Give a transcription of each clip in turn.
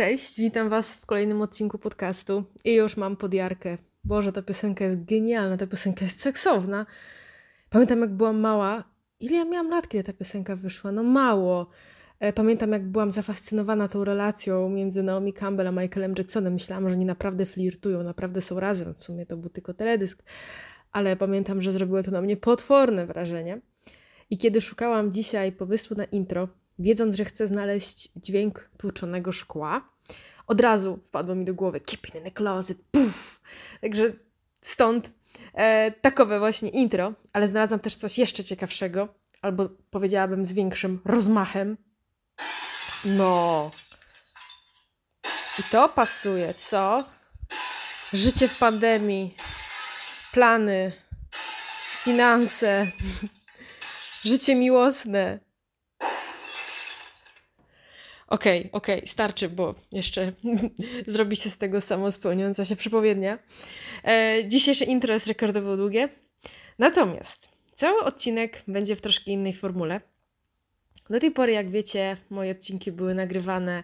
Cześć, witam Was w kolejnym odcinku podcastu i już mam podjarkę. Boże, ta piosenka jest genialna, ta piosenka jest seksowna. Pamiętam, jak byłam mała. Ile ja miałam lat, kiedy ta piosenka wyszła? No mało. E, pamiętam, jak byłam zafascynowana tą relacją między Naomi Campbell a Michaelem Jacksonem. Myślałam, że oni naprawdę flirtują, naprawdę są razem. W sumie to był tylko teledysk, ale pamiętam, że zrobiło to na mnie potworne wrażenie. I kiedy szukałam dzisiaj pomysłu na intro, wiedząc, że chcę znaleźć dźwięk tłuczonego szkła, od razu wpadło mi do głowy keep it in the closet, puf! Także stąd e, takowe właśnie intro, ale znalazłam też coś jeszcze ciekawszego, albo powiedziałabym z większym rozmachem. No. I to pasuje, co? Życie w pandemii, plany, finanse, życie miłosne. Okej, okay, okej, okay, starczy, bo jeszcze zrobi się z tego samo spełniająca się przepowiednia. E, dzisiejsze intro jest rekordowo długie. Natomiast cały odcinek będzie w troszkę innej formule. Do tej pory, jak wiecie, moje odcinki były nagrywane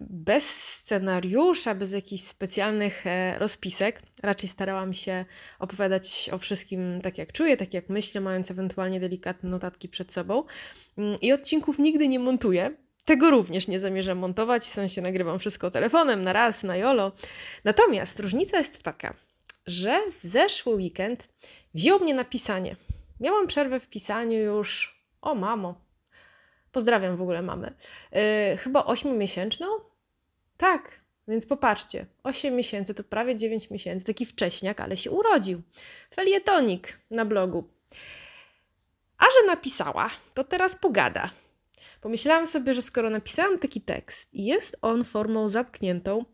bez scenariusza, bez jakichś specjalnych e, rozpisek. Raczej starałam się opowiadać o wszystkim tak, jak czuję, tak jak myślę, mając ewentualnie delikatne notatki przed sobą. Mm, I odcinków nigdy nie montuję, tego również nie zamierzam montować, w sensie nagrywam wszystko telefonem na raz, na jolo. Natomiast różnica jest taka, że w zeszły weekend wziął mnie na pisanie. Miałam przerwę w pisaniu już, o mamo, pozdrawiam w ogóle mamę, yy, chyba ośmiomiesięczną? Tak, więc popatrzcie, 8 miesięcy to prawie 9 miesięcy, taki wcześniak, ale się urodził. Felietonik na blogu. A że napisała, to teraz pogada. Pomyślałam sobie, że skoro napisałam taki tekst i jest on formą zamkniętą,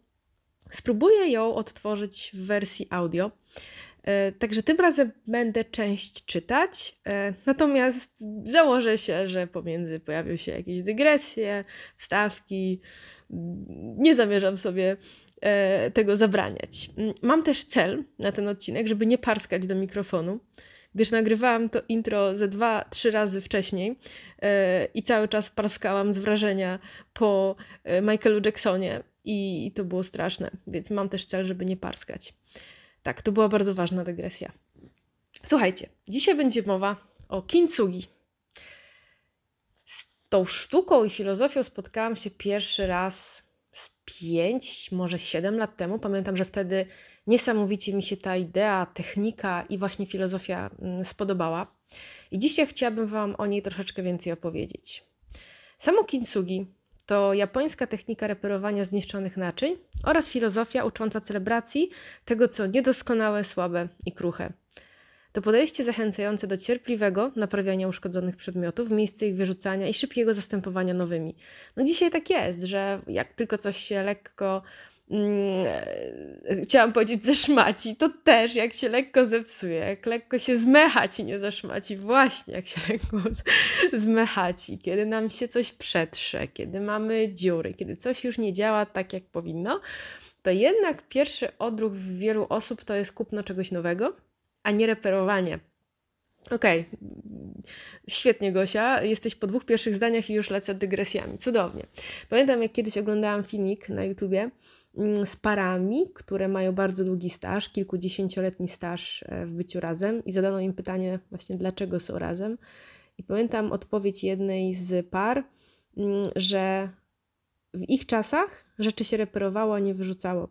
spróbuję ją odtworzyć w wersji audio. E, także tym razem będę część czytać, e, natomiast założę się, że pomiędzy pojawią się jakieś dygresje, wstawki. Nie zamierzam sobie e, tego zabraniać. Mam też cel na ten odcinek, żeby nie parskać do mikrofonu gdyż nagrywałam to intro ze dwa, trzy razy wcześniej yy, i cały czas parskałam z wrażenia po e, Michaelu Jacksonie i, i to było straszne, więc mam też cel, żeby nie parskać. Tak, to była bardzo ważna dygresja. Słuchajcie, dzisiaj będzie mowa o kintsugi. Z tą sztuką i filozofią spotkałam się pierwszy raz z pięć, może siedem lat temu. Pamiętam, że wtedy niesamowicie mi się ta idea, technika i właśnie filozofia mm, spodobała. I dzisiaj chciałabym Wam o niej troszeczkę więcej opowiedzieć. Samo kintsugi to japońska technika reperowania zniszczonych naczyń oraz filozofia ucząca celebracji tego, co niedoskonałe, słabe i kruche. To podejście zachęcające do cierpliwego naprawiania uszkodzonych przedmiotów w miejsce ich wyrzucania i szybkiego zastępowania nowymi. No dzisiaj tak jest, że jak tylko coś się lekko mm, chciałam powiedzieć zeszmaci, to też jak się lekko zepsuje, jak lekko się zmechaci, nie zeszmaci, właśnie jak się lekko zmechaci, kiedy nam się coś przetrze, kiedy mamy dziury, kiedy coś już nie działa tak jak powinno, to jednak pierwszy odruch wielu osób to jest kupno czegoś nowego, a nie reperowanie. Okej, okay. świetnie Gosia, jesteś po dwóch pierwszych zdaniach i już lecę dygresjami. Cudownie. Pamiętam, jak kiedyś oglądałam filmik na YouTubie z parami, które mają bardzo długi staż, kilkudziesięcioletni staż e, w byciu razem i zadano im pytanie właśnie, dlaczego są razem. I pamiętam odpowiedź jednej z par, mm, że w ich czasach rzeczy się reperowało, a nie wyrzucało.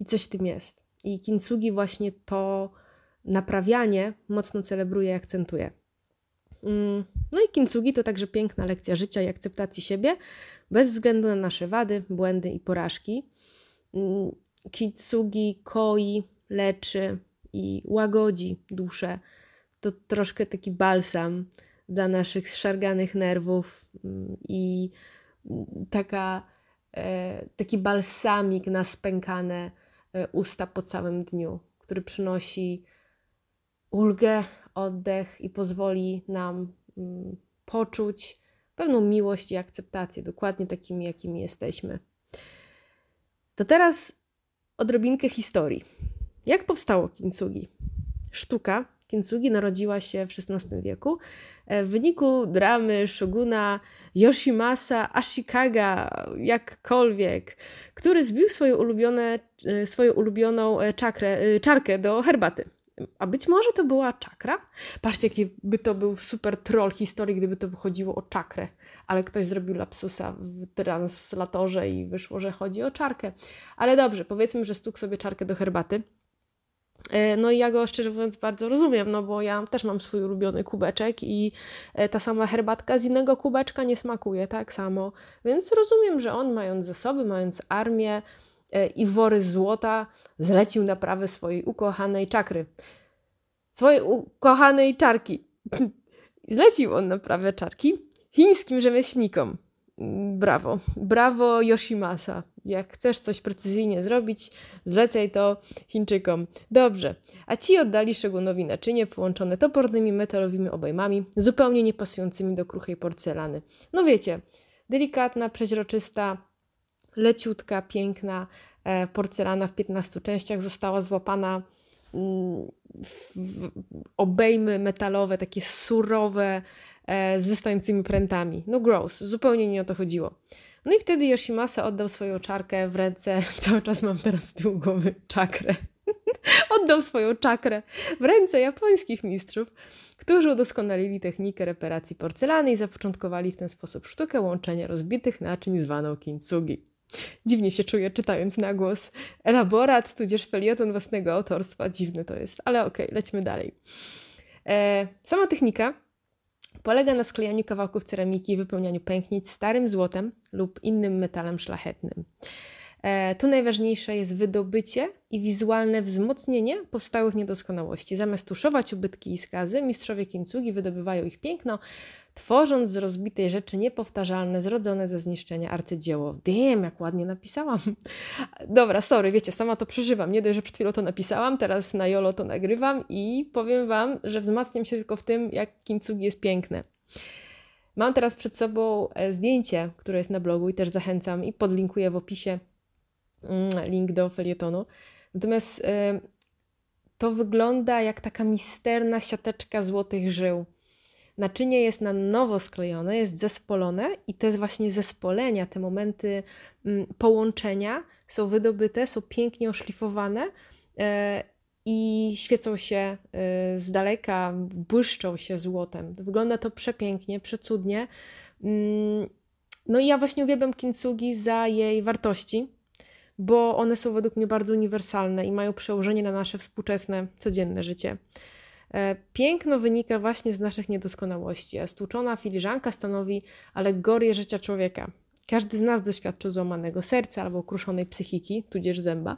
I coś w tym jest. I kintsugi właśnie to naprawianie mocno celebruje i akcentuje. Mm, no i kintsugi to także piękna lekcja życia i akceptacji siebie, bez względu na nasze wady, błędy i porażki. Mm, kintsugi koi, leczy i łagodzi duszę. To troszkę taki balsam dla naszych zszarganych nerwów mm, i taka, e, taki balsamik na spękane e, usta po całym dniu, który przynosi ulgę, oddech i pozwoli nam mm, poczuć pewną miłość i akceptację, dokładnie takimi, jakimi jesteśmy. To teraz odrobinkę historii. Jak powstało kintsugi? Sztuka Kintsugi narodziła się w XVI wieku w wyniku dramy shoguna Yoshimasa Ashikaga, jakkolwiek, który zbił swoje ulubione, swoją ulubioną czakrę, czarkę do herbaty. A być może to była czakra? Patrzcie, jaki by to był super troll historii, gdyby to chodziło o czakrę. Ale ktoś zrobił lapsusa w translatorze i wyszło, że chodzi o czarkę. Ale dobrze, powiedzmy, że stukł sobie czarkę do herbaty. E, no i ja go szczerze mówiąc bardzo rozumiem, no bo ja też mam swój ulubiony kubeczek i e, ta sama herbatka z innego kubeczka nie smakuje tak samo. Więc rozumiem, że on mając zasoby, mając armię, E, i wory złota zlecił naprawę swojej ukochanej czakry. Swojej ukochanej czarki. Zlecił on naprawę czarki chińskim rzemieślnikom. Mm, brawo, brawo Yoshimasa. Jak chcesz coś precyzyjnie zrobić, zlecaj to Chińczykom. Dobrze, a ci oddali Szegunowi naczynie połączone topornymi metalowymi obejmami, zupełnie niepasującymi do kruchej porcelany. No wiecie, delikatna, przeźroczysta, leciutka, piękna e, porcelana w 15 częściach została złapana mm, w obejmy metalowe, takie surowe, e, z wystającymi prętami. No gross, zupełnie nie o to chodziło. No i wtedy Yoshimasa oddał swoją czarkę w ręce, cały czas mam teraz z tyłu głowy czakrę. oddał swoją czakrę w ręce japońskich mistrzów, którzy udoskonalili technikę reparacji porcelany i zapoczątkowali w ten sposób sztukę łączenia rozbitych naczyń zwaną kintsugi. Dziwnie się czuję czytając na głos elaborat, tudzież felieton własnego autorstwa. Dziwne to jest, ale okej, okay, dalej. E, sama technika polega na sklejaniu kawałków ceramiki i wypełnianiu pęknic starym złotem lub innym metalem szlachetnym. E, tu najważniejsze jest wydobycie i wizualne wzmocnienie powstałych niedoskonałości. Zamiast tuszować ubytki i skazy, mistrzowie kintsugi wydobywają ich piękno, tworząc z rozbitej rzeczy niepowtarzalne, zrodzone ze zniszczenia arcydzieło. Damn, jak ładnie napisałam. Dobra, sorry, wiecie, sama to przeżywam. Nie dość, że przed chwilą to napisałam, teraz na Jolo to nagrywam i powiem Wam, że wzmacniam się tylko w tym, jak kintsugi jest piękne. Mam teraz przed sobą e, zdjęcie, które jest na blogu i też zachęcam i podlinkuję w opisie link do felietonu. Natomiast y, to wygląda jak taka misterna siateczka złotych żył. Naczynie jest na nowo sklejone, jest zespolone i te właśnie zespolenia, te momenty mm, połączenia są wydobyte, są pięknie oszlifowane y, i świecą się y, z daleka, błyszczą się złotem. Wygląda to przepięknie, przecudnie. Mm, no i ja właśnie uwielbiam kintsugi za jej wartości, bo one są według mnie bardzo uniwersalne i mają przełożenie na nasze współczesne, codzienne życie. E, piękno wynika właśnie z naszych niedoskonałości, a stłuczona filiżanka stanowi alegorię życia człowieka. Każdy z nas doświadczył złamanego serca albo kruszonej psychiki, tudzież zęba.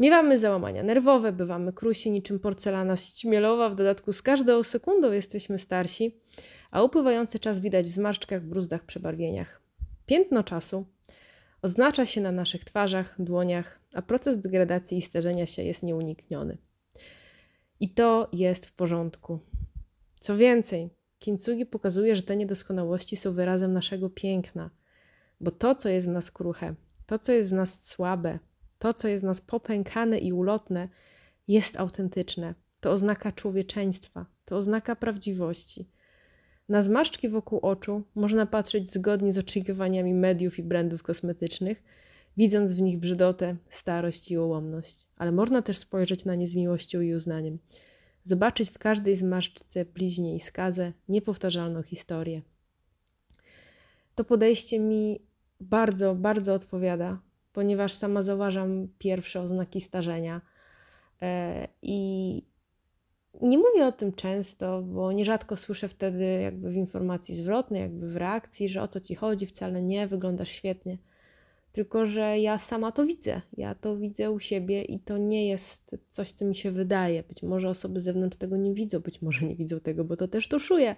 Miewamy załamania nerwowe, bywamy krusi niczym porcelana ścimielowa, w dodatku z każdą sekundą jesteśmy starsi, a upływający czas widać w zmarszczkach, bruzdach, przebarwieniach. Piętno czasu Oznacza się na naszych twarzach, dłoniach, a proces degradacji i starzenia się jest nieunikniony. I to jest w porządku. Co więcej, Kintsugi pokazuje, że te niedoskonałości są wyrazem naszego piękna, bo to, co jest w nas kruche, to, co jest w nas słabe, to, co jest w nas popękane i ulotne, jest autentyczne. To oznaka człowieczeństwa, to oznaka prawdziwości. Na zmarszczki wokół oczu można patrzeć zgodnie z oczekiwaniami mediów i brandów kosmetycznych, widząc w nich brzydotę, starość i ułomność, ale można też spojrzeć na nie z miłością i uznaniem. Zobaczyć w każdej zmarszczce, bliźnie i skazę niepowtarzalną historię. To podejście mi bardzo, bardzo odpowiada, ponieważ sama zauważam pierwsze oznaki starzenia e, i nie mówię o tym często, bo nierzadko słyszę wtedy jakby w informacji zwrotnej, jakby w reakcji, że o co ci chodzi, wcale nie, wyglądasz świetnie. Tylko, że ja sama to widzę. Ja to widzę u siebie i to nie jest coś, co mi się wydaje. Być może osoby z zewnątrz tego nie widzą, być może nie widzą tego, bo to też tuszuję.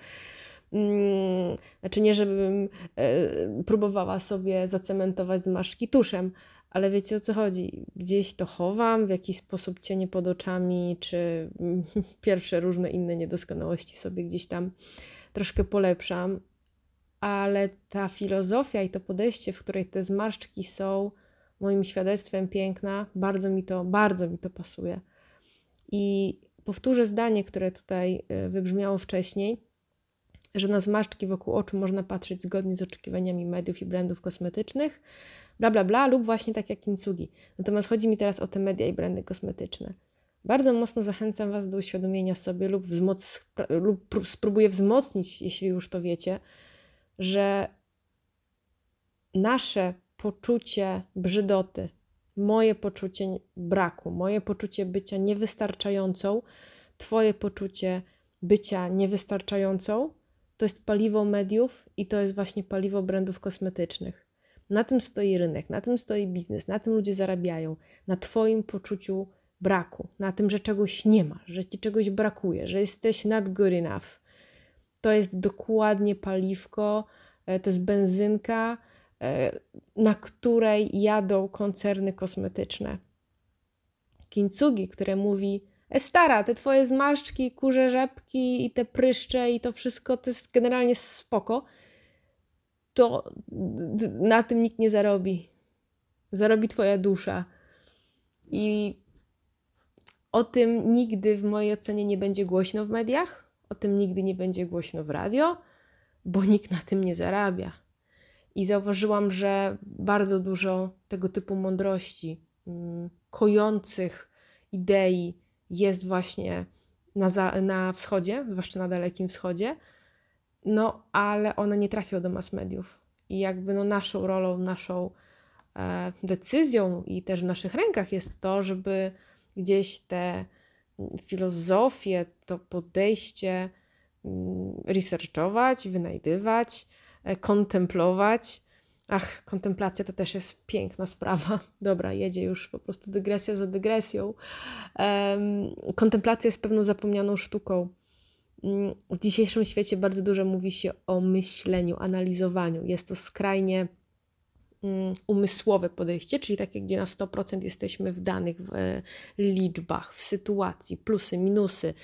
Mm, znaczy nie, żebym e, próbowała sobie zacementować zmarszczki tuszem, ale wiecie o co chodzi? Gdzieś to chowam, w jakiś sposób cienie pod oczami, czy pierwsze różne inne niedoskonałości sobie gdzieś tam troszkę polepszam, ale ta filozofia i to podejście, w której te zmarszczki są moim świadectwem piękna, bardzo mi to, bardzo mi to pasuje. I powtórzę zdanie, które tutaj e, wybrzmiało wcześniej, że na zmarszczki wokół oczu można patrzeć zgodnie z oczekiwaniami mediów i brandów kosmetycznych, bla, bla, bla, lub właśnie tak jak Kintsugi. Natomiast chodzi mi teraz o te media i brandy kosmetyczne. Bardzo mocno zachęcam Was do uświadomienia sobie lub, wzmoc, lub spróbuję wzmocnić, jeśli już to wiecie, że nasze poczucie brzydoty, moje poczucie braku, moje poczucie bycia niewystarczającą, Twoje poczucie bycia niewystarczającą, to jest paliwo mediów i to jest właśnie paliwo brandów kosmetycznych. Na tym stoi rynek, na tym stoi biznes, na tym ludzie zarabiają, na Twoim poczuciu braku, na tym, że czegoś nie ma, że Ci czegoś brakuje, że jesteś not good enough. To jest dokładnie paliwko, e, to jest benzynka, e, na której jadą koncerny kosmetyczne. Kintsugi, które mówi, stara, te twoje zmarszczki, kurze rzepki i te pryszcze i to wszystko to jest generalnie spoko, to na tym nikt nie zarobi. Zarobi twoja dusza. I o tym nigdy w mojej ocenie nie będzie głośno w mediach, o tym nigdy nie będzie głośno w radio, bo nikt na tym nie zarabia. I zauważyłam, że bardzo dużo tego typu mądrości, mm, kojących idei jest właśnie na, za, na wschodzie, zwłaszcza na Dalekim Wschodzie, no ale one nie trafią do mass mediów. I jakby no naszą rolą, naszą e, decyzją i też w naszych rękach jest to, żeby gdzieś te filozofie, to podejście mm, researchować, wynajdywać, e, kontemplować. Ach, kontemplacja to też jest piękna sprawa. Dobra, jedzie już po prostu dygresja za dygresją. Kontemplacja jest pewną zapomnianą sztuką. Mm, w dzisiejszym świecie bardzo dużo mówi się o myśleniu, analizowaniu. Jest to skrajnie umysłowe podejście, czyli takie, gdzie na 100% jesteśmy w danych w e, liczbach, w sytuacji, plusy, minusy.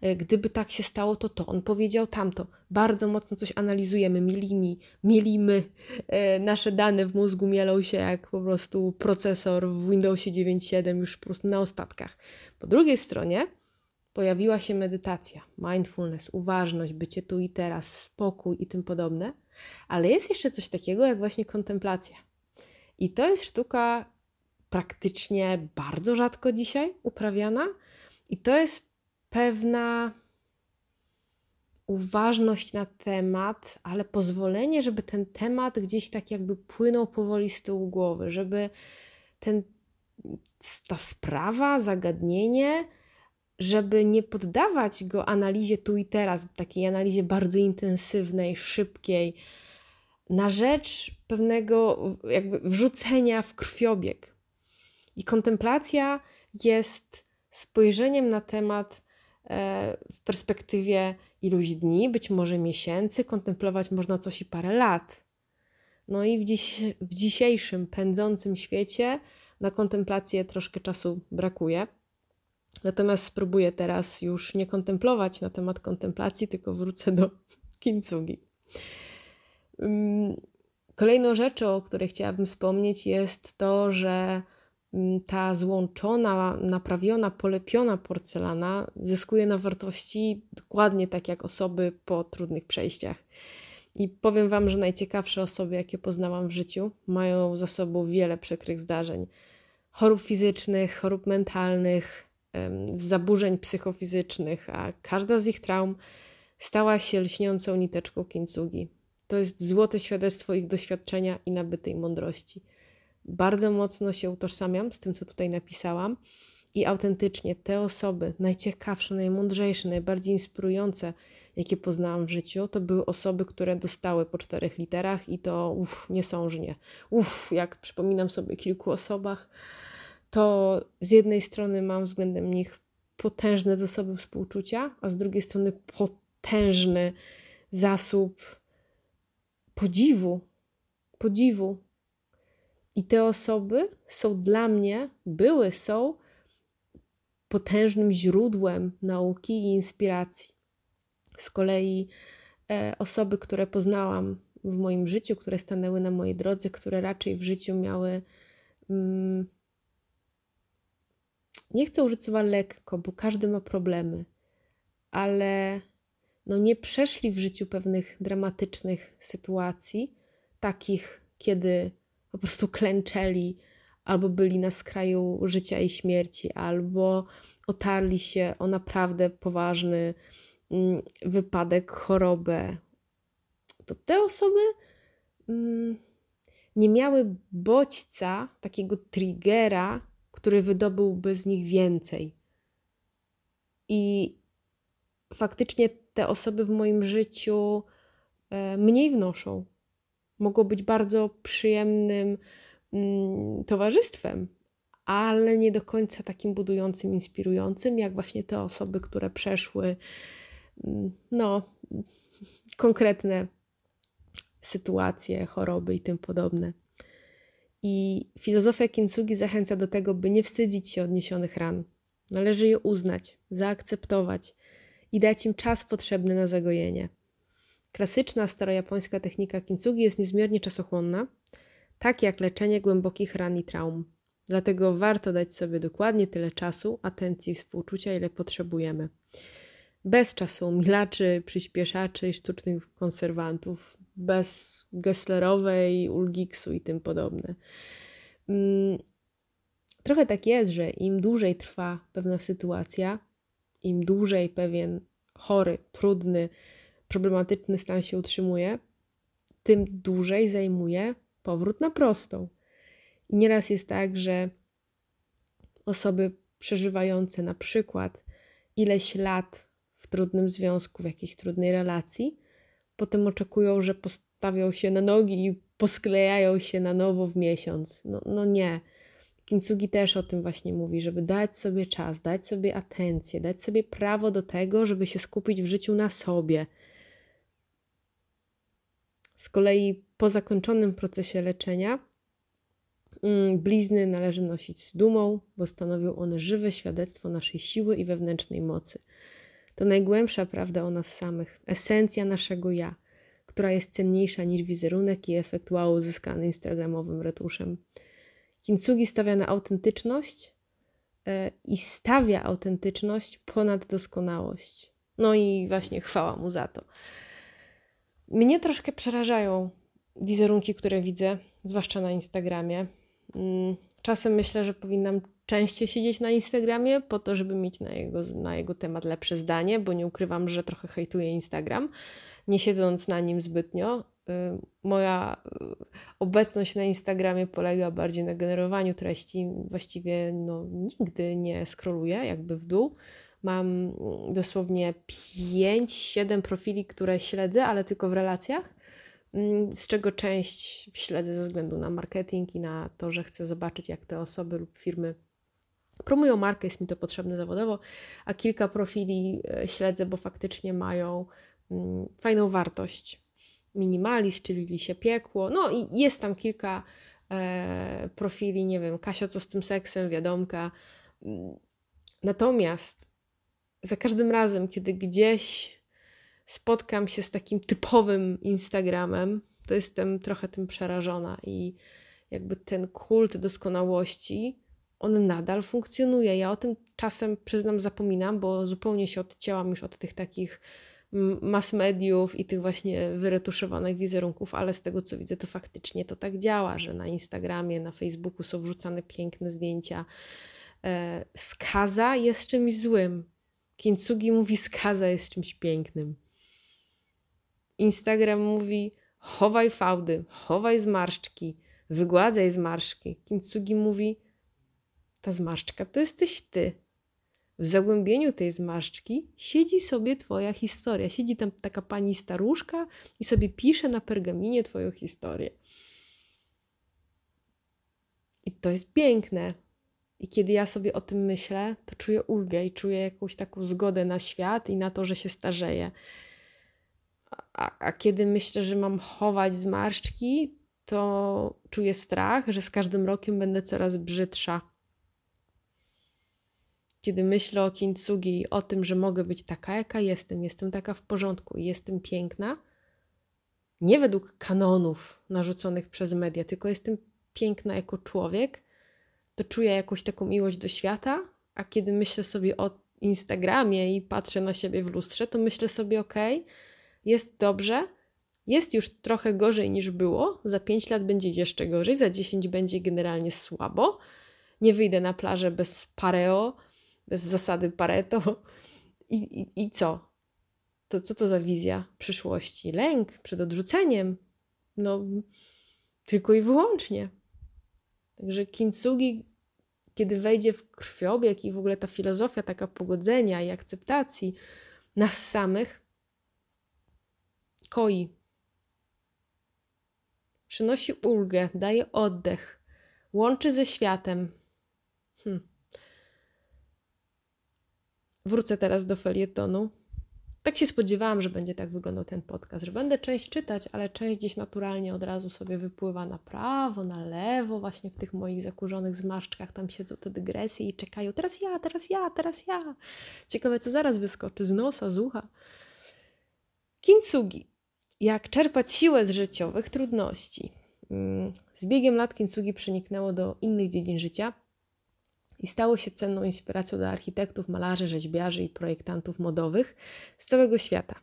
E, gdyby tak się stało, to to. On powiedział tamto. Bardzo mocno coś analizujemy, mielimy, mielimy. Nasze dane w mózgu mielą się jak po prostu procesor w Windowsie 9.7 już po prostu na ostatkach. Po drugiej stronie pojawiła się medytacja, mindfulness, uważność, bycie tu i teraz, spokój i tym podobne. Ale jest jeszcze coś takiego jak właśnie kontemplacja. I to jest sztuka praktycznie bardzo rzadko dzisiaj uprawiana, i to jest pewna uważność na temat, ale pozwolenie, żeby ten temat gdzieś tak jakby płynął powoli z tyłu głowy, żeby ten, ta sprawa, zagadnienie, żeby nie poddawać go analizie tu i teraz, takiej analizie bardzo intensywnej, szybkiej, na rzecz pewnego jakby wrzucenia w krwiobieg. I kontemplacja jest spojrzeniem na temat e, w perspektywie iluś dni, być może miesięcy, kontemplować można coś i parę lat. No i w, dziś, w dzisiejszym pędzącym świecie na kontemplację troszkę czasu brakuje. Natomiast spróbuję teraz już nie kontemplować na temat kontemplacji, tylko wrócę do kintsugi. Kolejną rzeczą, o której chciałabym wspomnieć, jest to, że ta złączona, naprawiona, polepiona porcelana zyskuje na wartości dokładnie tak jak osoby po trudnych przejściach. I powiem Wam, że najciekawsze osoby, jakie poznałam w życiu, mają za sobą wiele przykrych zdarzeń. Chorób fizycznych, chorób mentalnych, zaburzeń psychofizycznych, a każda z ich traum stała się lśniącą niteczką kintsugi. To jest złote świadectwo ich doświadczenia i nabytej mądrości. Bardzo mocno się utożsamiam z tym, co tutaj napisałam i autentycznie te osoby najciekawsze, najmądrzejsze, najbardziej inspirujące, jakie poznałam w życiu, to były osoby, które dostały po czterech literach i to uff, niesążnie. Uff, jak przypominam sobie kilku osobach, to z jednej strony mam względem nich potężne zasoby współczucia, a z drugiej strony potężny zasób podziwu. Podziwu. I te osoby są dla mnie, były, są potężnym źródłem nauki i inspiracji. Z kolei e, osoby, które poznałam w moim życiu, które stanęły na mojej drodze, które raczej w życiu miały mm, nie chcę użyć słowa lekko, bo każdy ma problemy, ale no nie przeszli w życiu pewnych dramatycznych sytuacji, takich, kiedy po prostu klęczeli, albo byli na skraju życia i śmierci, albo otarli się o naprawdę poważny mm, wypadek, chorobę, to te osoby mm, nie miały bodźca, takiego triggera, który wydobyłby z nich więcej. I faktycznie te osoby w moim życiu e, mniej wnoszą. Mogą być bardzo przyjemnym mm, towarzystwem, ale nie do końca takim budującym, inspirującym, jak właśnie te osoby, które przeszły mm, no, konkretne sytuacje, choroby i tym podobne. I filozofia Kintsugi zachęca do tego, by nie wstydzić się odniesionych ran. Należy je uznać, zaakceptować i dać im czas potrzebny na zagojenie. Klasyczna starojapońska technika kintsugi jest niezmiernie czasochłonna, tak jak leczenie głębokich ran i traum. Dlatego warto dać sobie dokładnie tyle czasu, atencji i współczucia, ile potrzebujemy. Bez czasu milaczy, przyspieszaczy i sztucznych konserwantów, bez Gesslerowej, Ulgiksu i tym podobne. Mm, trochę tak jest, że im dłużej trwa pewna sytuacja, im dłużej pewien chory, trudny, problematyczny stan się utrzymuje, tym dłużej zajmuje powrót na prostą. I nieraz jest tak, że osoby przeżywające na przykład ileś lat w trudnym związku, w jakiejś trudnej relacji, potem oczekują, że postawią się na nogi i posklejają się na nowo w miesiąc. No, no nie. Kintsugi też o tym właśnie mówi, żeby dać sobie czas, dać sobie atencję, dać sobie prawo do tego, żeby się skupić w życiu na sobie. Z kolei po zakończonym procesie leczenia mm, blizny należy nosić z dumą, bo stanowią one żywe świadectwo naszej siły i wewnętrznej mocy. To najgłębsza prawda o nas samych, esencja naszego ja, która jest cenniejsza niż wizerunek i efekt wow uzyskany instagramowym retuszem. Kintsugi stawia na autentyczność e, i stawia autentyczność ponad doskonałość. No i właśnie chwała mu za to. Mnie troszkę przerażają wizerunki, które widzę, zwłaszcza na Instagramie. Mm, czasem myślę, że powinnam częściej siedzieć na Instagramie po to, żeby mieć na jego, na jego temat lepsze zdanie, bo nie ukrywam, że trochę hejtuję Instagram, nie siedząc na nim zbytnio. Y, moja y, obecność na Instagramie polega bardziej na generowaniu treści. Właściwie no, nigdy nie skroluję jakby w dół. Mam dosłownie 5-7 profili, które śledzę, ale tylko w relacjach mm, z czego część śledzę ze względu na marketing i na to, że chcę zobaczyć, jak te osoby lub firmy promują markę, jest mi to potrzebne zawodowo, a kilka profili e, śledzę, bo faktycznie mają mm, fajną wartość. Minimalizm, czyli się piekło. No i jest tam kilka e, profili, nie wiem, Kasia co z tym seksem, wiadomka. Mm, natomiast za każdym razem, kiedy gdzieś spotkam się z takim typowym Instagramem, to jestem trochę tym przerażona i jakby ten kult doskonałości on nadal funkcjonuje. Ja o tym czasem, przyznam, zapominam, bo zupełnie się odcięłam już od tych takich mass mediów i tych właśnie wyretuszowanych wizerunków, ale z tego co widzę, to faktycznie to tak działa, że na Instagramie, na Facebooku są wrzucane piękne zdjęcia. E, skaza jest czymś złym. Kintsugi mówi, skaza jest czymś pięknym. Instagram mówi, chowaj fałdy, chowaj zmarszczki, wygładzaj zmarszczki. Kintsugi mówi, ta zmarszczka to jesteś ty. W zagłębieniu tej zmarszczki siedzi sobie twoja historia. Siedzi tam taka pani staruszka i sobie pisze na pergaminie twoją historię. I to jest piękne. I kiedy ja sobie o tym myślę, to czuję ulgę i czuję jakąś taką zgodę na świat i na to, że się starzeję. A, a kiedy myślę, że mam chować zmarszczki, to czuję strach, że z każdym rokiem będę coraz brzydsza kiedy myślę o kintsugi i o tym, że mogę być taka, jaka jestem, jestem taka w porządku jestem piękna, nie według kanonów narzuconych przez media, tylko jestem piękna jako człowiek, to czuję jakąś taką miłość do świata a kiedy myślę sobie o Instagramie i patrzę na siebie w lustrze, to myślę sobie, ok, jest dobrze, jest już trochę gorzej niż było, za 5 lat będzie jeszcze gorzej, za 10 będzie generalnie słabo. Nie wyjdę na plażę bez pareo, bez zasady Pareto. I, i, i co? To co to za wizja przyszłości? Lęk przed odrzuceniem? No, tylko i wyłącznie. Także kintsugi, kiedy wejdzie w krwiobieg i w ogóle ta filozofia taka pogodzenia i akceptacji nas samych, koi. Przynosi ulgę, daje oddech, łączy ze światem. Hm. Wrócę teraz do felietonu. Tak się spodziewałam, że będzie tak wyglądał ten podcast, że będę część czytać, ale część gdzieś naturalnie od razu sobie wypływa na prawo, na lewo, właśnie w tych moich zakurzonych zmarszczkach. Tam siedzą te dygresje i czekają. Teraz ja, teraz ja, teraz ja. Ciekawe, co zaraz wyskoczy z nosa, z ucha. Kintsugi. Jak czerpać siłę z życiowych trudności. Mm, z biegiem lat kintsugi przeniknęło do innych dziedzin życia i stało się cenną inspiracją dla architektów, malarzy, rzeźbiarzy i projektantów modowych z całego świata.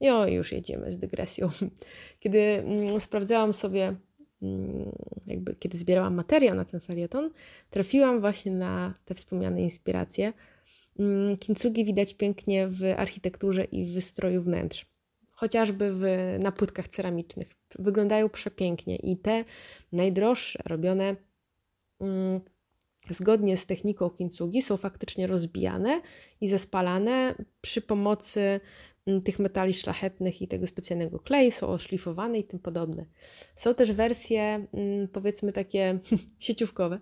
I o, już jedziemy z dygresją. Kiedy mm, sprawdzałam sobie, mm, jakby kiedy zbierałam materiał na ten felieton, trafiłam właśnie na te wspomniane inspiracje. Mm, kintsugi widać pięknie w architekturze i w wystroju wnętrz, chociażby w, na płytkach ceramicznych. Wyglądają przepięknie i te najdroższe, robione zgodnie z techniką kintsugi są faktycznie rozbijane i zespalane przy pomocy mm, tych metali szlachetnych i tego specjalnego kleju, są oszlifowane i tym podobne. Są też wersje, mm, powiedzmy takie sieciówkowe,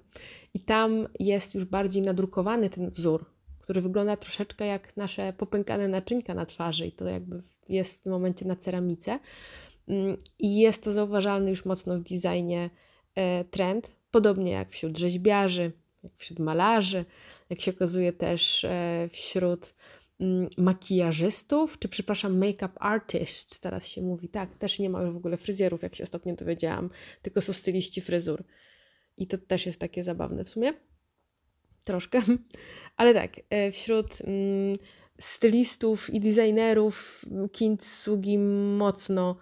i tam jest już bardziej nadrukowany ten wzór, który wygląda troszeczkę jak nasze popękane naczynka na twarzy, i to jakby jest w tym momencie na ceramice. Mm, I jest to zauważalny już mocno w designie e, trend, podobnie jak wśród rzeźbiarzy, wśród malarzy, jak się okazuje też e, wśród mm, makijażystów, czy przepraszam, make-up artists, teraz się mówi, tak, też nie ma już w ogóle fryzjerów, jak się ostatnio dowiedziałam, tylko są styliści fryzur. I to też jest takie zabawne w sumie. Troszkę. Ale tak, e, wśród mm, stylistów i designerów kintsugi mocno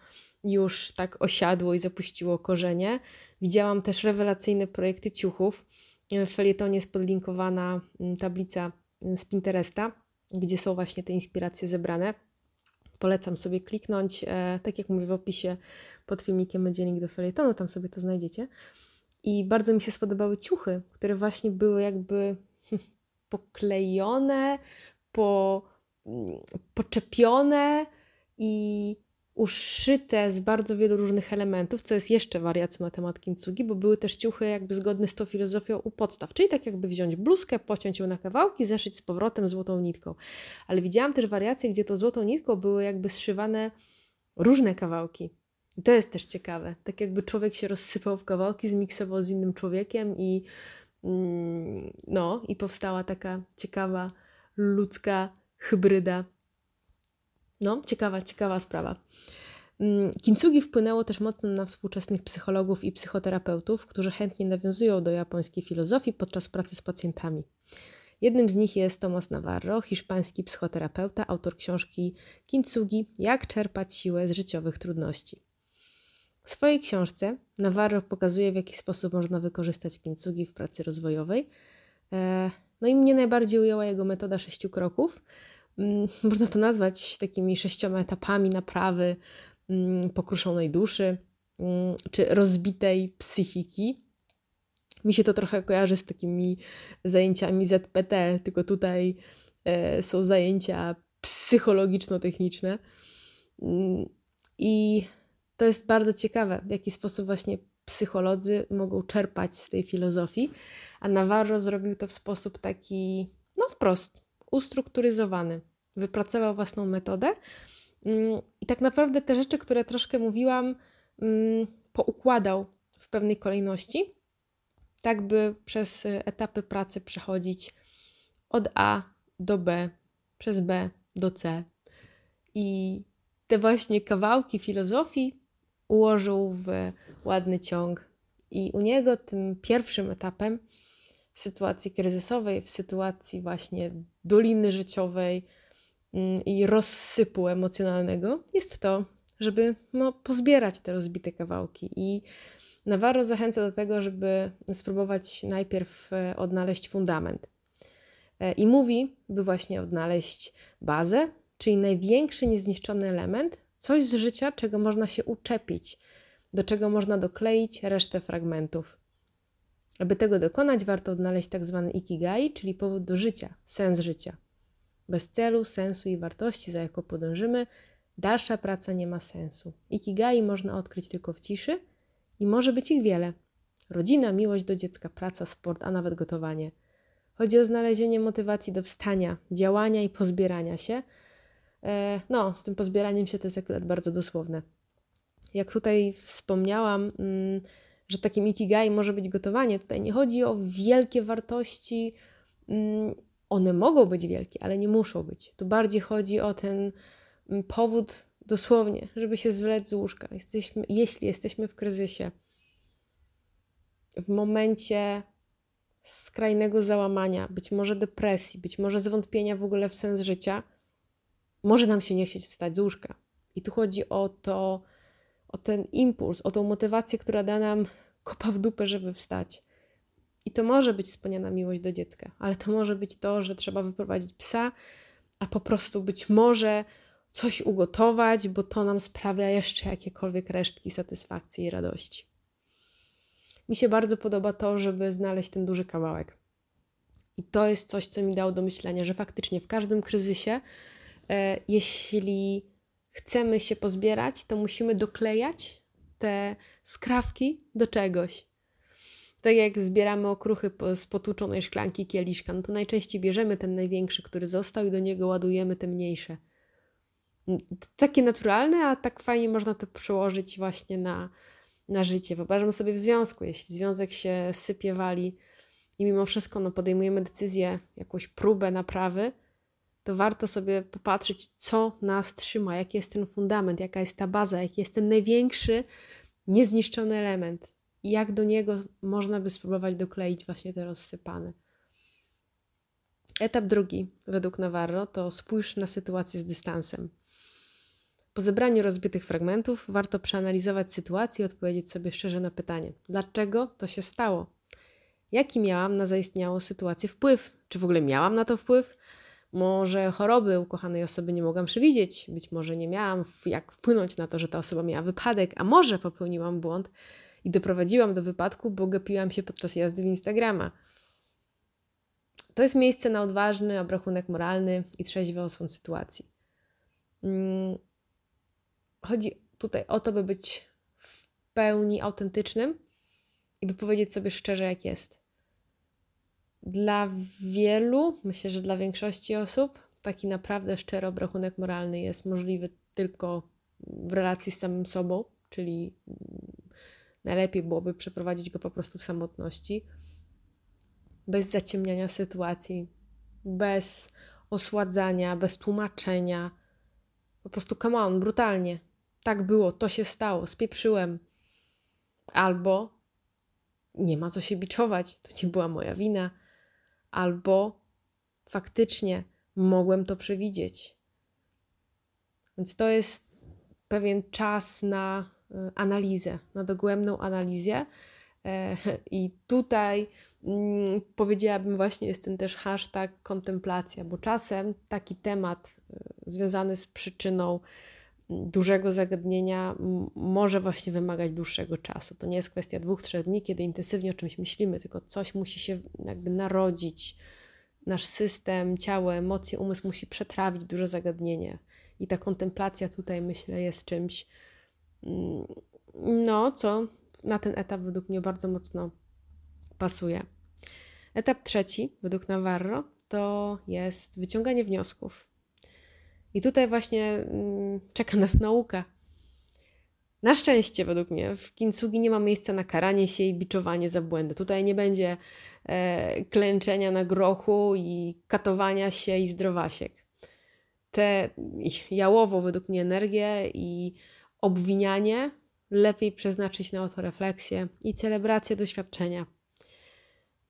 już tak osiadło i zapuściło korzenie. Widziałam też rewelacyjne projekty ciuchów, w felietonie jest podlinkowana mm, tablica mm, z Pinteresta, gdzie są właśnie te inspiracje zebrane. Polecam sobie kliknąć, e, tak jak mówię w opisie pod filmikiem będzie link do felietonu, tam sobie to znajdziecie. I bardzo mi się spodobały ciuchy, które właśnie były jakby poklejone, po, mm, poczepione i uszyte z bardzo wielu różnych elementów, co jest jeszcze wariacją na temat kintsugi, bo były też ciuchy jakby zgodne z tą filozofią u podstaw, czyli tak jakby wziąć bluzkę, pociąć ją na kawałki, zeszyć z powrotem złotą nitką. Ale widziałam też wariacje, gdzie to złotą nitką były jakby zszywane różne kawałki. I to jest też ciekawe. Tak jakby człowiek się rozsypał w kawałki, zmiksował z innym człowiekiem i mm, no, i powstała taka ciekawa ludzka hybryda no, ciekawa, ciekawa sprawa. Mm, kintsugi wpłynęło też mocno na współczesnych psychologów i psychoterapeutów, którzy chętnie nawiązują do japońskiej filozofii podczas pracy z pacjentami. Jednym z nich jest Tomas Navarro, hiszpański psychoterapeuta, autor książki Kintsugi Jak czerpać siłę z życiowych trudności. W swojej książce Navarro pokazuje, w jaki sposób można wykorzystać kintsugi w pracy rozwojowej. E, no i mnie najbardziej ujęła jego metoda sześciu kroków, można to nazwać takimi sześcioma etapami naprawy mm, pokruszonej duszy mm, czy rozbitej psychiki. Mi się to trochę kojarzy z takimi zajęciami ZPT, tylko tutaj e, są zajęcia psychologiczno-techniczne. I to jest bardzo ciekawe, w jaki sposób właśnie psycholodzy mogą czerpać z tej filozofii, a Navarro zrobił to w sposób taki, no wprost, ustrukturyzowany. Wypracował własną metodę mm, i tak naprawdę te rzeczy, które troszkę mówiłam, mm, poukładał w pewnej kolejności, tak by przez etapy pracy przechodzić od A do B, przez B do C. I te właśnie kawałki filozofii ułożył w ładny ciąg. I u niego tym pierwszym etapem w sytuacji kryzysowej, w sytuacji właśnie doliny życiowej mm, i rozsypu emocjonalnego, jest to, żeby no, pozbierać te rozbite kawałki. I Navarro zachęca do tego, żeby spróbować najpierw e, odnaleźć fundament. E, I mówi, by właśnie odnaleźć bazę, czyli największy niezniszczony element, coś z życia, czego można się uczepić, do czego można dokleić resztę fragmentów. Aby tego dokonać, warto odnaleźć tak zwany ikigai, czyli powód do życia, sens życia. Bez celu, sensu i wartości, za jaką podążymy, dalsza praca nie ma sensu. Ikigai można odkryć tylko w ciszy i może być ich wiele. Rodzina, miłość do dziecka, praca, sport, a nawet gotowanie. Chodzi o znalezienie motywacji do wstania, działania i pozbierania się. E, no, z tym pozbieraniem się to jest akurat bardzo dosłowne. Jak tutaj wspomniałam, mm, że takim ikigai może być gotowanie. Tutaj nie chodzi o wielkie wartości. Mm, one mogą być wielkie, ale nie muszą być. Tu bardziej chodzi o ten mm, powód dosłownie, żeby się zwlec z łóżka. Jesteśmy, jeśli jesteśmy w kryzysie, w momencie skrajnego załamania, być może depresji, być może zwątpienia w ogóle w sens życia, może nam się nie chcieć wstać z łóżka. I tu chodzi o to, o ten impuls, o tą motywację, która da nam kopa w dupę, żeby wstać. I to może być wspomniana miłość do dziecka, ale to może być to, że trzeba wyprowadzić psa, a po prostu być może coś ugotować, bo to nam sprawia jeszcze jakiekolwiek resztki satysfakcji i radości. Mi się bardzo podoba to, żeby znaleźć ten duży kawałek. I to jest coś, co mi dało do myślenia, że faktycznie w każdym kryzysie, e, jeśli chcemy się pozbierać, to musimy doklejać te skrawki do czegoś. Tak jak zbieramy okruchy z potłuczonej szklanki kieliszka, no to najczęściej bierzemy ten największy, który został i do niego ładujemy te mniejsze. Takie naturalne, a tak fajnie można to przełożyć właśnie na, na życie. Wyobrażam sobie w związku, jeśli związek się sypie, wali i mimo wszystko no, podejmujemy decyzję, jakąś próbę naprawy, to warto sobie popatrzeć, co nas trzyma, jaki jest ten fundament, jaka jest ta baza, jaki jest ten największy, niezniszczony element i jak do niego można by spróbować dokleić właśnie te rozsypane. Etap drugi, według Navarro, to spójrz na sytuację z dystansem. Po zebraniu rozbitych fragmentów warto przeanalizować sytuację i odpowiedzieć sobie szczerze na pytanie: dlaczego to się stało? Jaki miałam na zaistniałą sytuację wpływ? Czy w ogóle miałam na to wpływ? Może choroby ukochanej osoby nie mogłam przewidzieć, być może nie miałam jak wpłynąć na to, że ta osoba miała wypadek, a może popełniłam błąd i doprowadziłam do wypadku, bo gapiłam się podczas jazdy w Instagrama. To jest miejsce na odważny obrachunek moralny i trzeźwy osąd sytuacji. Mm, chodzi tutaj o to, by być w pełni autentycznym i by powiedzieć sobie szczerze, jak jest. Dla wielu, myślę, że dla większości osób, taki naprawdę szczery obrachunek moralny jest możliwy tylko w relacji z samym sobą, czyli najlepiej byłoby przeprowadzić go po prostu w samotności, bez zaciemniania sytuacji, bez osładzania, bez tłumaczenia. Po prostu come on, brutalnie. Tak było, to się stało, spieprzyłem. Albo nie ma co się biczować, to nie była moja wina albo faktycznie mogłem to przewidzieć. Więc to jest pewien czas na e, analizę, na dogłębną analizę. E, I tutaj mm, powiedziałabym właśnie jest ten też hashtag kontemplacja, bo czasem taki temat e, związany z przyczyną dużego zagadnienia może właśnie wymagać dłuższego czasu. To nie jest kwestia dwóch, trzech dni, kiedy intensywnie o czymś myślimy, tylko coś musi się jakby narodzić. Nasz system, ciało, emocje, umysł musi przetrawić duże zagadnienie. I ta kontemplacja tutaj, myślę, jest czymś, mm, no, co na ten etap według mnie bardzo mocno pasuje. Etap trzeci, według Navarro, to jest wyciąganie wniosków. I tutaj właśnie mm, czeka nas nauka. Na szczęście, według mnie, w Kintsugi nie ma miejsca na karanie się i biczowanie za błędy. Tutaj nie będzie e, klęczenia na grochu i katowania się i zdrowasiek. Te jałową, według mnie, energię i obwinianie lepiej przeznaczyć na autorefleksję i celebrację doświadczenia.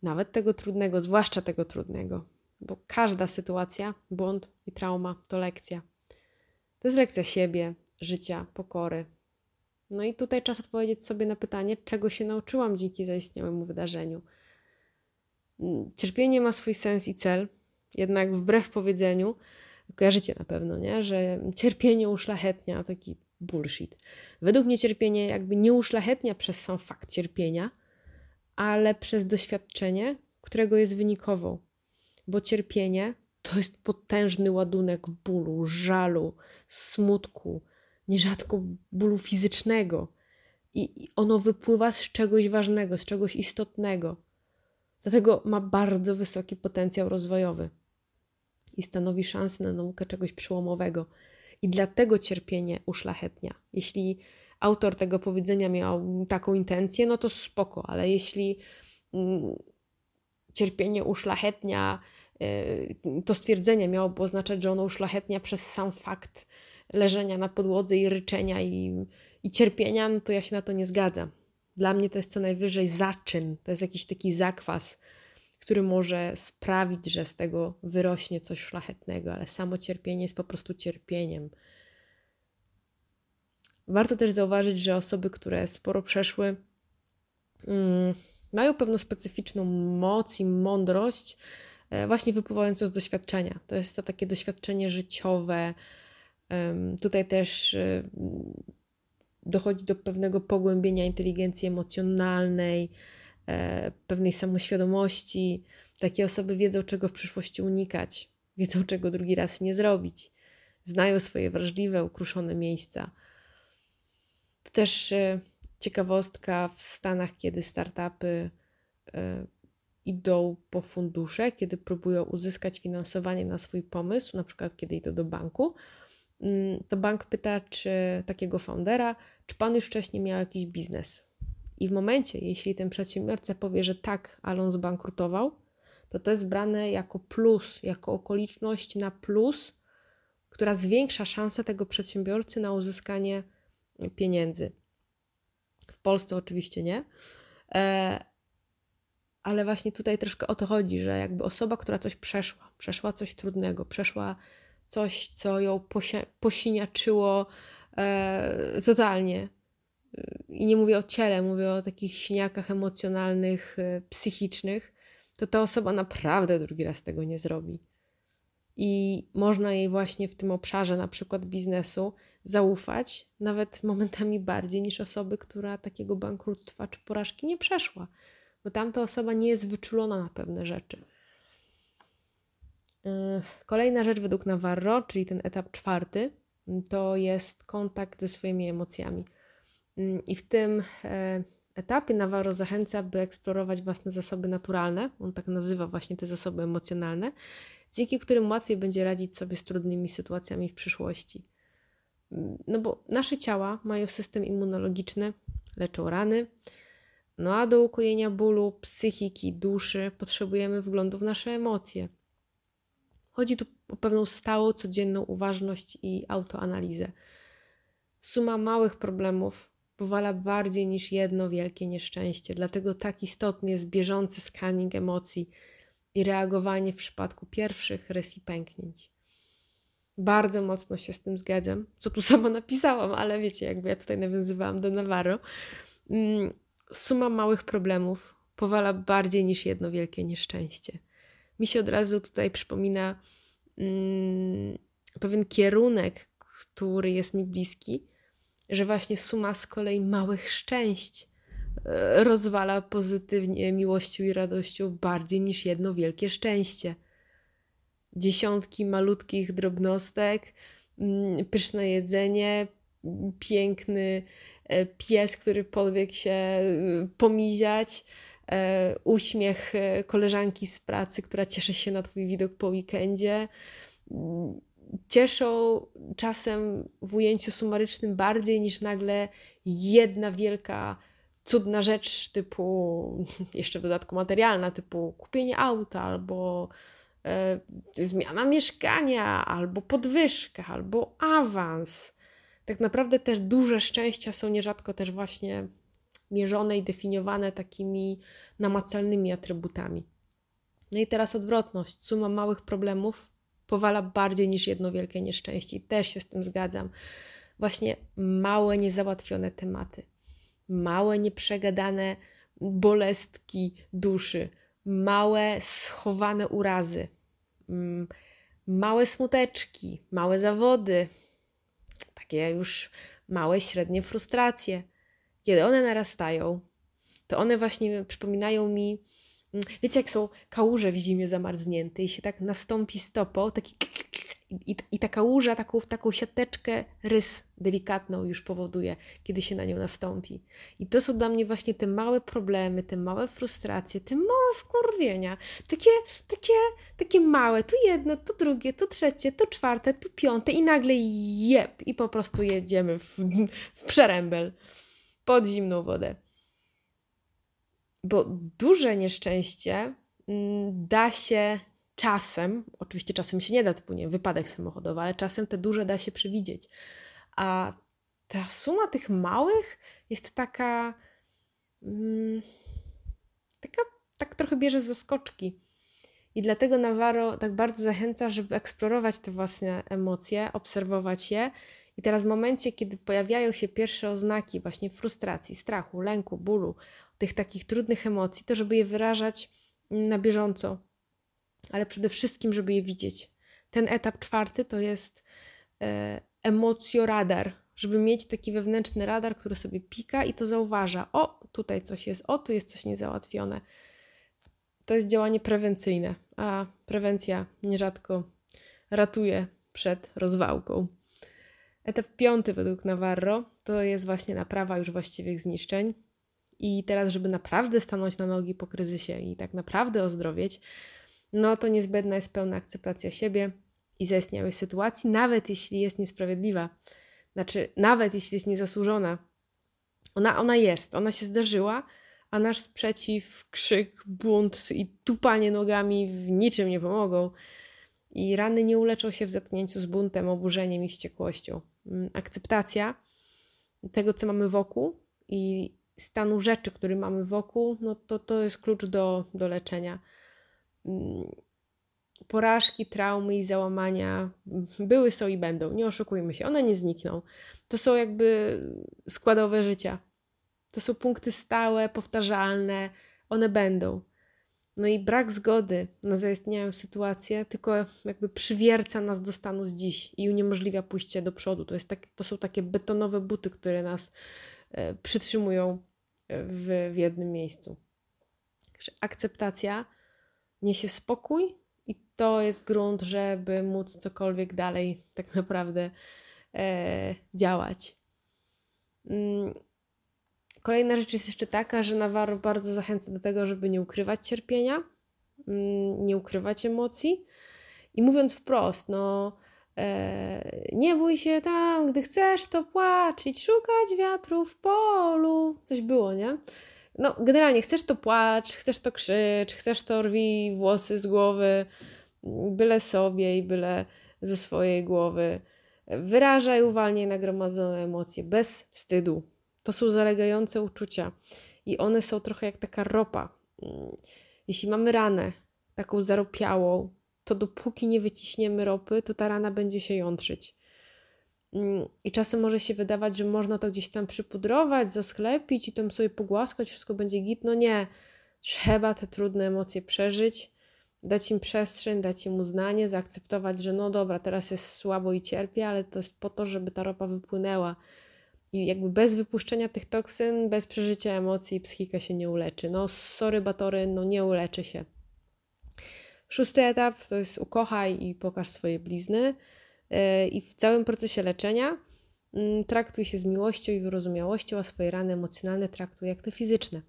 nawet tego trudnego, zwłaszcza tego trudnego, bo każda sytuacja, błąd i trauma to lekcja. To jest lekcja siebie, życia, pokory. No i tutaj czas odpowiedzieć sobie na pytanie, czego się nauczyłam dzięki zaistniałemu wydarzeniu. Mm, cierpienie ma swój sens i cel, jednak wbrew powiedzeniu, kojarzycie na pewno, nie? że cierpienie uszlachetnia taki bullshit. Według mnie cierpienie jakby nie uszlachetnia przez sam fakt cierpienia, ale przez doświadczenie, którego jest wynikową. Bo cierpienie to jest potężny ładunek bólu, żalu, smutku, nierzadko bólu fizycznego. I ono wypływa z czegoś ważnego, z czegoś istotnego. Dlatego ma bardzo wysoki potencjał rozwojowy i stanowi szansę na naukę czegoś przełomowego. I dlatego cierpienie uszlachetnia. Jeśli autor tego powiedzenia miał taką intencję, no to spoko, ale jeśli mm, cierpienie uszlachetnia, y, to stwierdzenie miałoby oznaczać, że ono uszlachetnia przez sam fakt leżenia na podłodze i ryczenia i, i cierpienia, no to ja się na to nie zgadzam. Dla mnie to jest co najwyżej zaczyn, to jest jakiś taki zakwas, który może sprawić, że z tego wyrośnie coś szlachetnego, ale samo cierpienie jest po prostu cierpieniem. Warto też zauważyć, że osoby, które sporo przeszły, mm, mają pewną specyficzną moc i mądrość, e, właśnie wypływającą z doświadczenia. To jest to takie doświadczenie życiowe. Tutaj też e, dochodzi do pewnego pogłębienia inteligencji emocjonalnej, e, pewnej samoświadomości. Takie osoby wiedzą, czego w przyszłości unikać, wiedzą, czego drugi raz nie zrobić, znają swoje wrażliwe, ukruszone miejsca. To też ciekawostka w Stanach, kiedy startupy e, idą po fundusze, kiedy próbują uzyskać finansowanie na swój pomysł, na przykład kiedy idą do banku, mm, to bank pyta, czy takiego foundera, czy pan już wcześniej miał jakiś biznes. I w momencie, jeśli ten przedsiębiorca powie, że tak, ale on zbankrutował, to to jest brane jako plus, jako okoliczność na plus, która zwiększa szanse tego przedsiębiorcy na uzyskanie pieniędzy. Polsce oczywiście nie. E, ale właśnie tutaj troszkę o to chodzi, że jakby osoba, która coś przeszła, przeszła coś trudnego, przeszła coś, co ją posiniaczyło e, totalnie. I nie mówię o ciele, mówię o takich siniakach emocjonalnych, e, psychicznych, to ta osoba naprawdę drugi raz tego nie zrobi. I można jej właśnie w tym obszarze, na przykład biznesu, zaufać, nawet momentami bardziej niż osoby, która takiego bankructwa czy porażki nie przeszła, bo tamta osoba nie jest wyczulona na pewne rzeczy. Yy, kolejna rzecz według Navarro, czyli ten etap czwarty, to jest kontakt ze swoimi emocjami. Yy, I w tym e, etapie Navarro zachęca, by eksplorować własne zasoby naturalne, on tak nazywa właśnie te zasoby emocjonalne, dzięki którym łatwiej będzie radzić sobie z trudnymi sytuacjami w przyszłości. No bo nasze ciała mają system immunologiczny, leczą rany, no a do ukojenia bólu, psychiki, duszy potrzebujemy wglądu w nasze emocje. Chodzi tu o pewną stałą, codzienną uważność i autoanalizę. Suma małych problemów powala bardziej niż jedno wielkie nieszczęście, dlatego tak istotny jest bieżący scanning emocji i reagowanie w przypadku pierwszych rys i pęknięć. Bardzo mocno się z tym zgadzam, co tu sama napisałam, ale wiecie, jakby ja tutaj nawiązywałam do Navarro. Mm, suma małych problemów powala bardziej niż jedno wielkie nieszczęście. Mi się od razu tutaj przypomina mm, pewien kierunek, który jest mi bliski, że właśnie suma z kolei małych szczęść rozwala pozytywnie miłością i radością bardziej niż jedno wielkie szczęście dziesiątki malutkich drobnostek, mm, pyszne jedzenie, piękny e, pies, który podbiegł się y, pomiziać, e, uśmiech e, koleżanki z pracy, która cieszy się na Twój widok po weekendzie. Mm, cieszą czasem w ujęciu sumarycznym bardziej niż nagle jedna wielka, cudna rzecz, typu jeszcze w dodatku materialna, typu kupienie auta albo E, zmiana mieszkania, albo podwyżka, albo awans. Tak naprawdę też duże szczęścia są nierzadko też właśnie mierzone i definiowane takimi namacalnymi atrybutami. No i teraz odwrotność. Suma małych problemów powala bardziej niż jedno wielkie nieszczęście. I też się z tym zgadzam. Właśnie małe, niezałatwione tematy, małe, nieprzegadane bolestki duszy, małe, schowane urazy, mm, małe smuteczki, małe zawody, takie już małe, średnie frustracje. Kiedy one narastają, to one właśnie przypominają mi, mm, wiecie, jak są kałuże w zimie zamarznięte i się tak nastąpi stopą, taki i, i taka łuża, taką, taką siateczkę, rys delikatną już powoduje, kiedy się na nią nastąpi. I to są dla mnie właśnie te małe problemy, te małe frustracje, te małe wkurwienia. Takie, takie, takie małe, tu jedno, tu drugie, tu trzecie, tu czwarte, tu piąte i nagle jeb i po prostu jedziemy w, w przerębel pod zimną wodę. Bo duże nieszczęście mm, da się czasem, oczywiście czasem się nie da, typu nie wypadek samochodowy, ale czasem te duże da się przewidzieć. A ta suma tych małych jest taka, mm, taka tak trochę bierze ze skoczki. I dlatego Navarro tak bardzo zachęca, żeby eksplorować te własne emocje, obserwować je. I teraz w momencie, kiedy pojawiają się pierwsze oznaki właśnie frustracji, strachu, lęku, bólu, tych takich trudnych emocji, to żeby je wyrażać na bieżąco, ale przede wszystkim, żeby je widzieć. Ten etap czwarty to jest e, emocjoradar, żeby mieć taki wewnętrzny radar, który sobie pika i to zauważa. O, tutaj coś jest, o, tu jest coś niezałatwione. To jest działanie prewencyjne, a prewencja nierzadko ratuje przed rozwałką. Etap piąty według Navarro to jest właśnie naprawa już właściwych zniszczeń. I teraz, żeby naprawdę stanąć na nogi po kryzysie i tak naprawdę ozdrowieć, no to niezbędna jest pełna akceptacja siebie i zaistniałej sytuacji, nawet jeśli jest niesprawiedliwa. Znaczy, nawet jeśli jest niezasłużona. Ona, ona jest, ona się zdarzyła, a nasz sprzeciw, krzyk, bunt i tupanie nogami w niczym nie pomogą. I rany nie uleczą się w zetknięciu z buntem, oburzeniem i wściekłością. Mm, akceptacja tego, co mamy wokół i stanu rzeczy, który mamy wokół, no to, to jest klucz do, do leczenia. Mm, porażki, traumy i załamania były, są i będą. Nie oszukujmy się, one nie znikną. To są jakby składowe życia. To są punkty stałe, powtarzalne, one będą. No i brak zgody na zaistniałą sytuację tylko jakby przywierca nas do stanu z dziś i uniemożliwia pójście do przodu. To, jest tak, to są takie betonowe buty, które nas e, przytrzymują e, w, w jednym miejscu. Akceptacja niesie spokój i to jest grunt, żeby móc cokolwiek dalej tak naprawdę e, działać. Mm. Kolejna rzecz jest jeszcze taka, że Navarro bardzo zachęca do tego, żeby nie ukrywać cierpienia, mm, nie ukrywać emocji. I mówiąc wprost, no, e, nie bój się tam, gdy chcesz, to płaczyć, szukać wiatru w polu. Coś było, nie? No generalnie chcesz to płacz, chcesz to krzycz, chcesz to rwi włosy z głowy, byle sobie i byle ze swojej głowy. Wyrażaj, uwalniaj nagromadzone emocje bez wstydu. To są zalegające uczucia i one są trochę jak taka ropa. Jeśli mamy ranę, taką zaropiałą, to dopóki nie wyciśniemy ropy, to ta rana będzie się jątrzyć. Mm, I czasem może się wydawać, że można to gdzieś tam przypudrować, zasklepić i tam sobie pogłaskać, wszystko będzie git. No nie, trzeba te trudne emocje przeżyć, dać im przestrzeń, dać im uznanie, zaakceptować, że no dobra, teraz jest słabo i cierpię, ale to jest po to, żeby ta ropa wypłynęła. I jakby bez wypuszczenia tych toksyn, bez przeżycia emocji, psychika się nie uleczy. No sorry, batory, no nie uleczy się. Szósty etap to jest ukochaj i pokaż swoje blizny. I w całym procesie leczenia mm, traktuj się z miłością i wyrozumiałością, a swoje rany emocjonalne traktuj jak te fizyczne.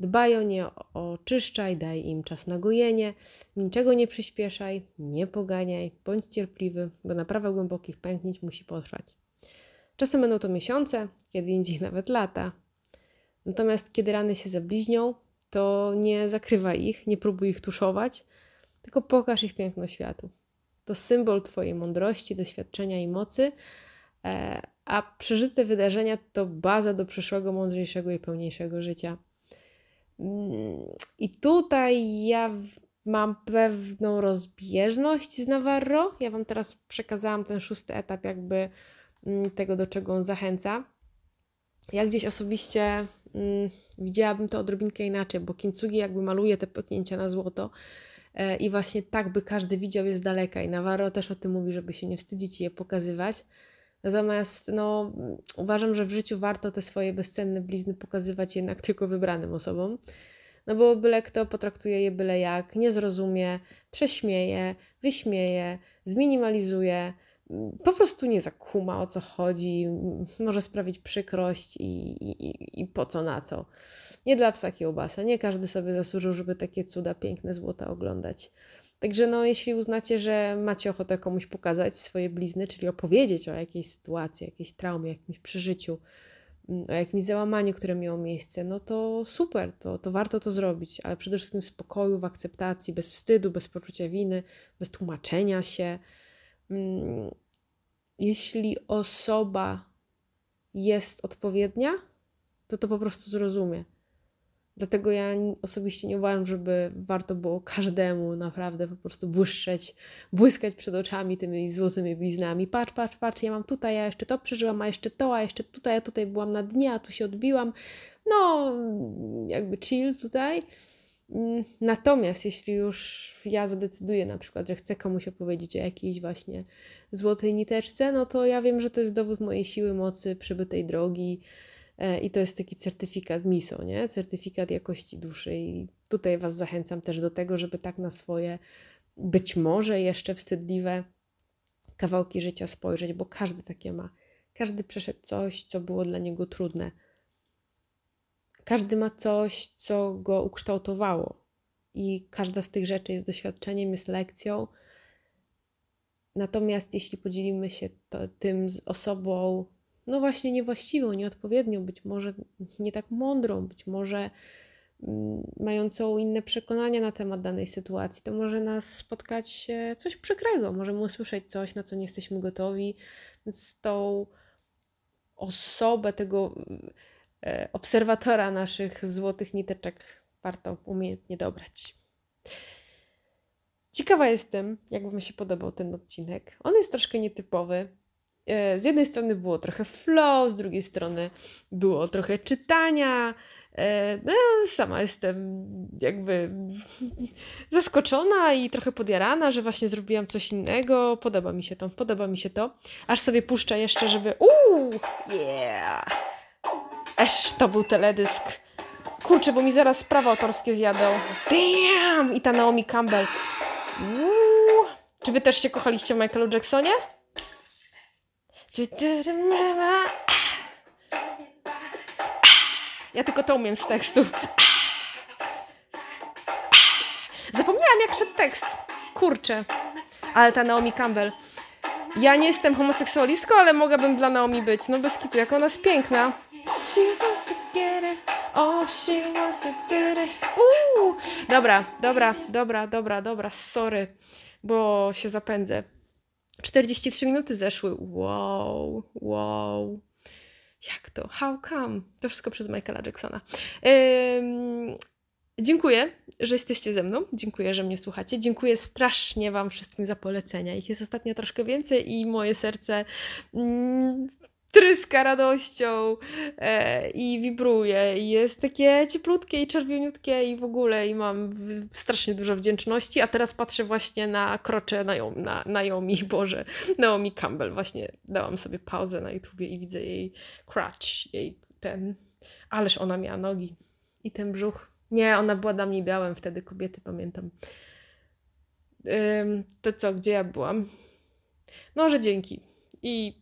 Dbaj o nie, oczyszczaj, daj im czas na gojenie, niczego nie przyspieszaj, nie poganiaj, bądź cierpliwy, bo naprawa głębokich pęknięć musi potrwać. Czasem będą to miesiące, kiedy indziej nawet lata. Natomiast kiedy rany się zabliźnią, to nie zakrywaj ich, nie próbuj ich tuszować, tylko pokaż ich piękno światu. To symbol Twojej mądrości, doświadczenia i mocy, e, a przeżyte wydarzenia to baza do przyszłego, mądrzejszego i pełniejszego życia. Mm, I tutaj ja mam pewną rozbieżność z Navarro. Ja Wam teraz przekazałam ten szósty etap, jakby mm, tego, do czego on zachęca. Ja gdzieś osobiście mm, widziałabym to odrobinkę inaczej, bo Kintsugi jakby maluje te pęknięcia na złoto i właśnie tak, by każdy widział je z daleka. I Navarro też o tym mówi, żeby się nie wstydzić i je pokazywać. Natomiast no, uważam, że w życiu warto te swoje bezcenne blizny pokazywać jednak tylko wybranym osobom. No bo byle kto potraktuje je byle jak, nie zrozumie, prześmieje, wyśmieje, zminimalizuje, po prostu nie zakuma o co chodzi, może sprawić przykrość i, i, i po co na co. Nie dla psa kiełbasa, nie każdy sobie zasłużył, żeby takie cuda piękne złota oglądać. Także no, jeśli uznacie, że macie ochotę komuś pokazać swoje blizny, czyli opowiedzieć o jakiejś sytuacji, jakiejś traumie, jakimś przeżyciu, mm, o jakimś załamaniu, które miało miejsce, no to super, to, to warto to zrobić, ale przede wszystkim w spokoju, w akceptacji, bez wstydu, bez poczucia winy, bez tłumaczenia się. Mm, jeśli osoba jest odpowiednia, to to po prostu zrozumie. Dlatego ja osobiście nie uważam, żeby warto było każdemu naprawdę po prostu błyszczeć, błyskać przed oczami tymi złotymi bliznami. Patrz, patrz, patrz, ja mam tutaj, ja jeszcze to przeżyłam, a jeszcze to, a jeszcze tutaj, ja tutaj byłam na dnie, a tu się odbiłam. No, jakby chill tutaj. Mm, natomiast jeśli już ja zadecyduję na przykład, że chcę komuś opowiedzieć o jakiejś właśnie złotej niteczce, no to ja wiem, że to jest dowód mojej siły, mocy, przybytej drogi, I to jest taki certyfikat MISO, nie? certyfikat jakości duszy. I tutaj Was zachęcam też do tego, żeby tak na swoje, być może jeszcze wstydliwe kawałki życia spojrzeć, bo każdy takie ma. Każdy przeszedł coś, co było dla niego trudne. Każdy ma coś, co go ukształtowało. I każda z tych rzeczy jest doświadczeniem, jest lekcją. Natomiast jeśli podzielimy się to, tym z osobą, no właśnie niewłaściwą, nieodpowiednią, być może nie tak mądrą, być może mm, mającą inne przekonania na temat danej sytuacji, to może nas spotkać coś przykrego, możemy usłyszeć coś, na co nie jesteśmy gotowi, więc tą osobę, tego e, obserwatora naszych złotych niteczek warto umiejętnie dobrać. Ciekawa jestem, jak Wam się podobał ten odcinek. On jest troszkę nietypowy, E, z jednej strony było trochę flow, z drugiej strony było trochę czytania. E, no, sama jestem jakby zaskoczona i trochę podjarana, że właśnie zrobiłam coś innego. Podoba mi się to, podoba mi się to. Aż sobie puszczę jeszcze, żeby. Uuu, yeah! Esz, to był teledysk. Kurczę, bo mi zaraz prawa autorskie zjadą. Damn! I ta Naomi Campbell. Uuu. Czy wy też się kochaliście w Michaelu Jacksonie? Ja tylko to umiem z tekstu. Zapomniałam, jak szedł tekst. Kurczę. Ale ta Naomi Campbell. Ja nie jestem homoseksualistką, ale mogłabym dla Naomi być. No bez kitu, jak ona jest piękna. Oh. Uuu. Dobra, dobra, dobra, dobra, dobra, sorry, bo się zapędzę. 43 minuty zeszły. Wow, wow. Jak to? How come? To wszystko przez Michaela Jacksona. Dziękuję, że jesteście ze mną. Dziękuję, że mnie słuchacie. Dziękuję strasznie Wam wszystkim za polecenia. Ich jest ostatnio troszkę więcej i moje serce mm, tryska radością e, i wibruje i jest takie cieplutkie i czerwieniutkie i w ogóle i mam w, strasznie dużo wdzięczności, a teraz patrzę właśnie na krocze Naomi, na Naomi, Boże, Naomi Campbell, właśnie dałam sobie pauzę na YouTubie i widzę jej crutch, jej ten, ależ ona miała nogi i ten brzuch. Nie, ona była dla mnie ideałem wtedy, kobiety, pamiętam. Ym, to co, gdzie ja byłam? No, że dzięki. I